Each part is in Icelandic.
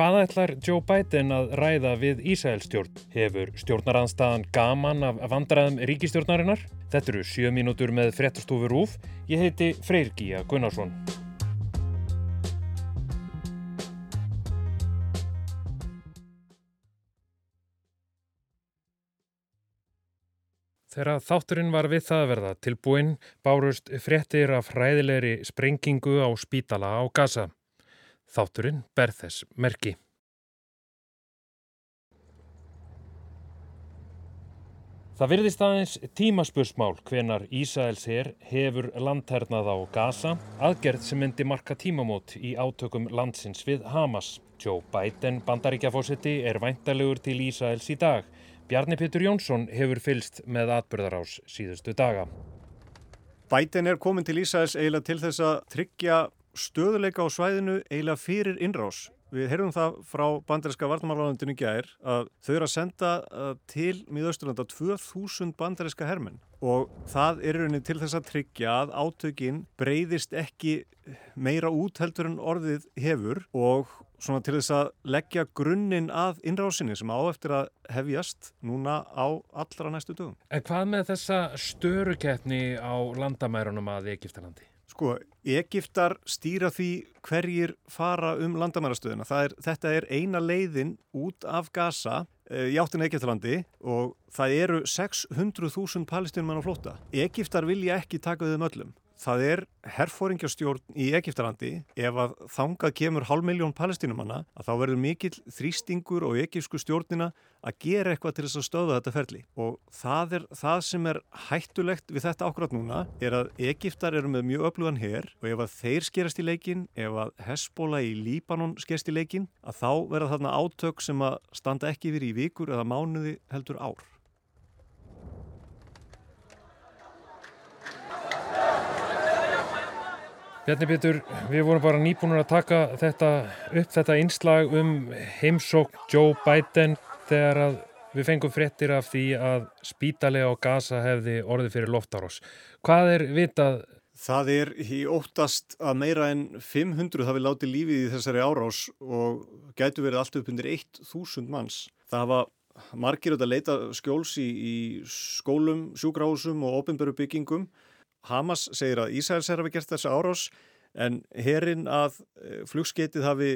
Hvað ætlar Joe Biden að ræða við Ísælstjórn? Hefur stjórnaranstaðan gaman af vandræðum ríkistjórnarinnar? Þetta eru sjö mínútur með frettastofur úf. Ég heiti Freyr Gíja Gunnarsson. Þegar þátturinn var við það að verða tilbúinn bárust fréttir af hræðilegri sprengingu á spítala á Gaza. Þátturinn ber þess merki. Það virðist aðeins tímaspursmál hvenar Ísæls her hefur landhernað á Gaza, aðgerð sem myndi marka tímamót í átökum landsins við Hamas. Joe Biden, bandaríkjafósetti, er væntarlegur til Ísæls í dag. Bjarni Pétur Jónsson hefur fylst með atbyrðarás síðustu daga. Biden er komin til Ísæls eiginlega til þess að tryggja stöðuleika á svæðinu eiginlega fyrir innrás. Við heyrðum það frá bandarinska vartamálalandinu gær að þau eru að senda til miðausturlanda 2000 bandarinska hermenn og það er rauninni til þess að tryggja að átökin breyðist ekki meira út heldur en orðið hefur og svona til þess að leggja grunninn að innrásinni sem á eftir að hefjast núna á allra næstu dögum. En hvað með þessa störukeppni á landamærunum að Egiptalandi? Sko, Egiptar stýra því hverjir fara um landamærastöðuna. Er, þetta er eina leiðin út af Gaza e, í áttin Egiptalandi og það eru 600.000 palestinum mann á flóta. Egiptar vilja ekki taka við um öllum. Það er herfóringjastjórn í Egiptalandi ef að þangað kemur hálf miljón palestinumanna að þá verður mikill þrýstingur og egipsku stjórnina að gera eitthvað til þess að stöða þetta ferli og það er það sem er hættulegt við þetta ákvæmt núna er að Egiptar eru með mjög öflugan hér og ef að þeir skerast í leikin, ef að Hezbollah í Líbanon skerst í leikin að þá verða þarna átök sem að standa ekki yfir í vikur eða mánuði heldur ár. Bjarni Pétur, við vorum bara nýbúinur að taka þetta upp þetta einslag um heimsók Joe Biden þegar að við fengum fréttir af því að spítalega á Gaza hefði orðið fyrir loftárós. Hvað er vitað? Það er í óttast að meira en 500 hafi látið lífið í þessari árás og gætu verið allt upp undir 1000 manns. Það hafa margir að leita skjóls í, í skólum, sjúkrahúsum og ofinböru byggingum Hamas segir að Ísæls er að hafa gert þessa árás en herrin að eh, flugskeitið hafi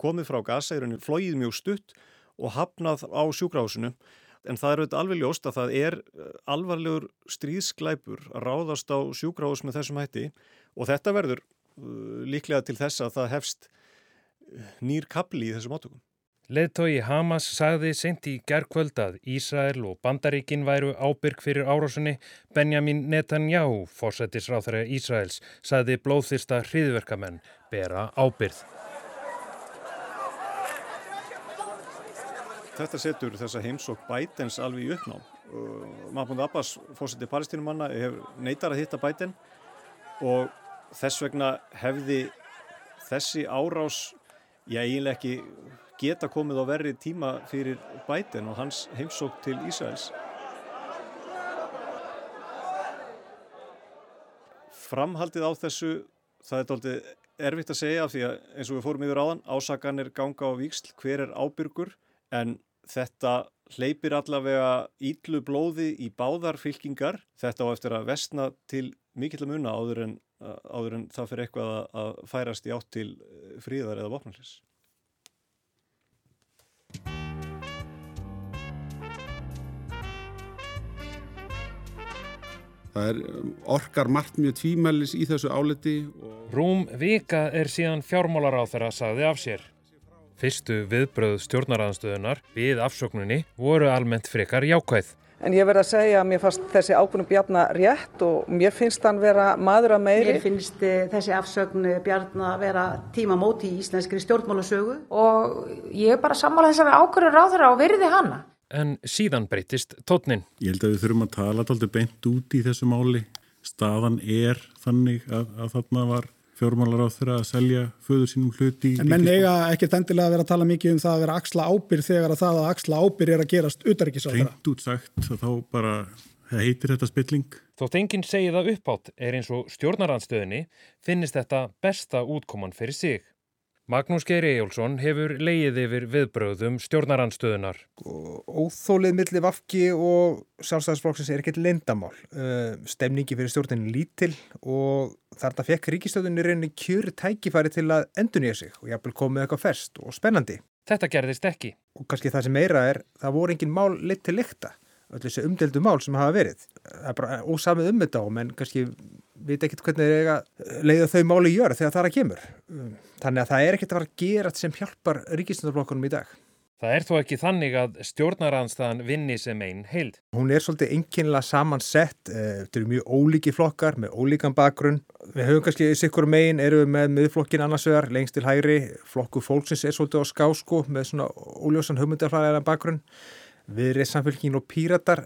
komið frá Gaza, er henni flóið mjög stutt og hafnað á sjúkrahúsinu en það er auðvitað alveg ljóst að það er eh, alvarlegur stríðsklæpur að ráðast á sjúkrahús með þessum hætti og þetta verður uh, líklega til þess að það hefst nýr kapli í þessum átökum. Leðtói Hamas sagði sent í gerðkvöld að Ísrael og Bandaríkin væru ábyrg fyrir árásunni. Benjamin Netanyahu, fórsættisráþæra Ísraels, sagði blóðþyrsta hriðverkamenn bera ábyrð. Þetta setur þessa heimsók bætens alveg í uppnám. Mahmoud Abbas, fórsætti palestinumanna, neytar að hitta bæten og þess vegna hefði þessi árás, já eiginlega ekki geta komið á verri tíma fyrir bætin og hans heimsók til Ísraels. Framhaldið á þessu, það er doldið erfitt að segja því að eins og við fórum yfir áðan, ásakanir ganga á víksl, hver er ábyrgur en þetta hleypir allavega ídlu blóði í báðar fylkingar. Þetta á eftir að vestna til mikill að muna áður en, áður en það fyrir eitthvað að færast í átt til fríðar eða vopnarlis. Það er um, orkar margt mjög tvímælis í þessu áleti. Rúm Vika er síðan fjármálar á þeirra saði af sér. Fyrstu viðbröð stjórnaranstöðunar við afsóknunni voru almennt frekar jákvæð. En ég verði að segja að mér fannst þessi ákvönum Bjarnar rétt og mér finnst hann vera maður að meiri. Mér finnst eh, þessi afsögn Bjarnar að vera tíma móti í íslenskri stjórnmálasögu og ég er bara sammála þessari ákvörður ráður á virði hana en síðan breytist tótnin. Ég held að við þurfum að tala alltaf beint út í þessu máli. Staðan er þannig að, að þarna var fjármálar á þeirra að selja föður sínum hluti. En menn eiga ekki endilega að vera að tala mikið um það að vera axla ábyrg þegar að það að axla ábyrg er að gerast utarikis á þeirra. Reynd útsagt að þá bara heitir þetta spilling. Þótt enginn segi það uppátt er eins og stjórnaranstöðinni finnist þetta besta útkoman fyrir sig. Magnús Geir Ejjólfsson hefur leið yfir viðbröðum stjórnaranstöðunar. Óþólið millir Vafki og sjálfstæðarsflokksins er ekkert lendamál. Uh, stemningi fyrir stjórnin lítil og þarna fekk ríkistöðunni reyni kjöru tækifæri til að endunýja sig og jafnvel komið eitthvað ferst og spennandi. Þetta gerðist ekki. Og kannski það sem meira er, það voru engin mál lit til lykta öll þessi umdeldu mál sem hafa verið. Það er bara ósamið um þetta á, menn kannski veit ekki hvernig það er að leiða þau máli í jörð þegar það er að kemur. Þannig að það er ekkert að fara að gera sem hjálpar ríkisnöðarflokkunum í dag. Það er þó ekki þannig að stjórnaranstæðan vinni sem einn heild. Hún er svolítið einnkynlega samansett, eh, þetta eru mjög ólíki flokkar með ólíkan bakgrunn. Við höfum kannski sikkur megin, erum við með miðflokkin annarsvegar, lengst til hægri, flokku fólksins er svolítið á skásko með svona óljósan hugmyndarflæðilega bakgrunn viðrið samfélgin og píratar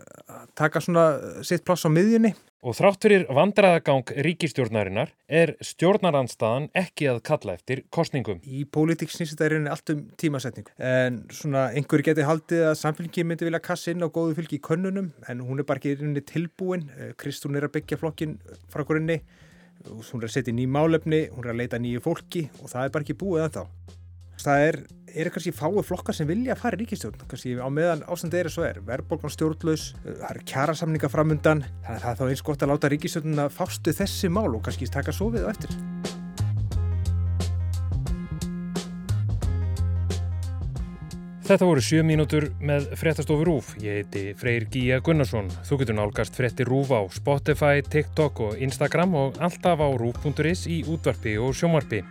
taka svona sitt pláss á miðjunni. Og þrátt fyrir vandraðagang ríkistjórnarinnar er stjórnaranstaðan ekki að kalla eftir kostningum. Í pólitík snýst þetta er einnig allt um tímasetningu. En svona einhverju geti haldið að samfélgin myndi vilja kassa inn á góðu fylgi í könnunum en hún er bara ekki einnig tilbúin. Eh, Kristún er að byggja flokkin frá hverjunni, hún er að setja ný málefni, hún er að leita nýju fólki og það er bara ekki búið að þá. Það er, er kannski fái flokkar sem vilja að fara í ríkistjórn, kannski á meðan ástandi er eins og er, verðbólgan stjórnlaus, það eru kjærasamninga framundan, þannig að það er þá eins gott að láta ríkistjórnuna fástu þessi mál og kannski taka svo við á eftir. Þetta voru sjö mínútur með fréttastofu Rúf. Ég heiti Freyr Gíja Gunnarsson. Þú getur nálgast frétti Rúf á Spotify, TikTok og Instagram og alltaf á rúf.is í útvarpi og sjómarpi.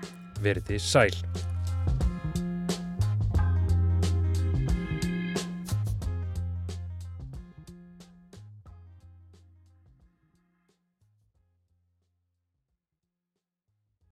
Verði sæl.